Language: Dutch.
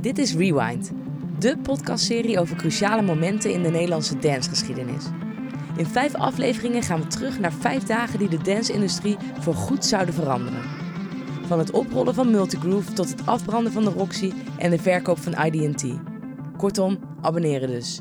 Dit is Rewind, de podcastserie over cruciale momenten in de Nederlandse dancegeschiedenis. In vijf afleveringen gaan we terug naar vijf dagen die de dance-industrie voorgoed zouden veranderen. Van het oprollen van Multigroove tot het afbranden van de Roxy en de verkoop van ID&T. Kortom, abonneren dus.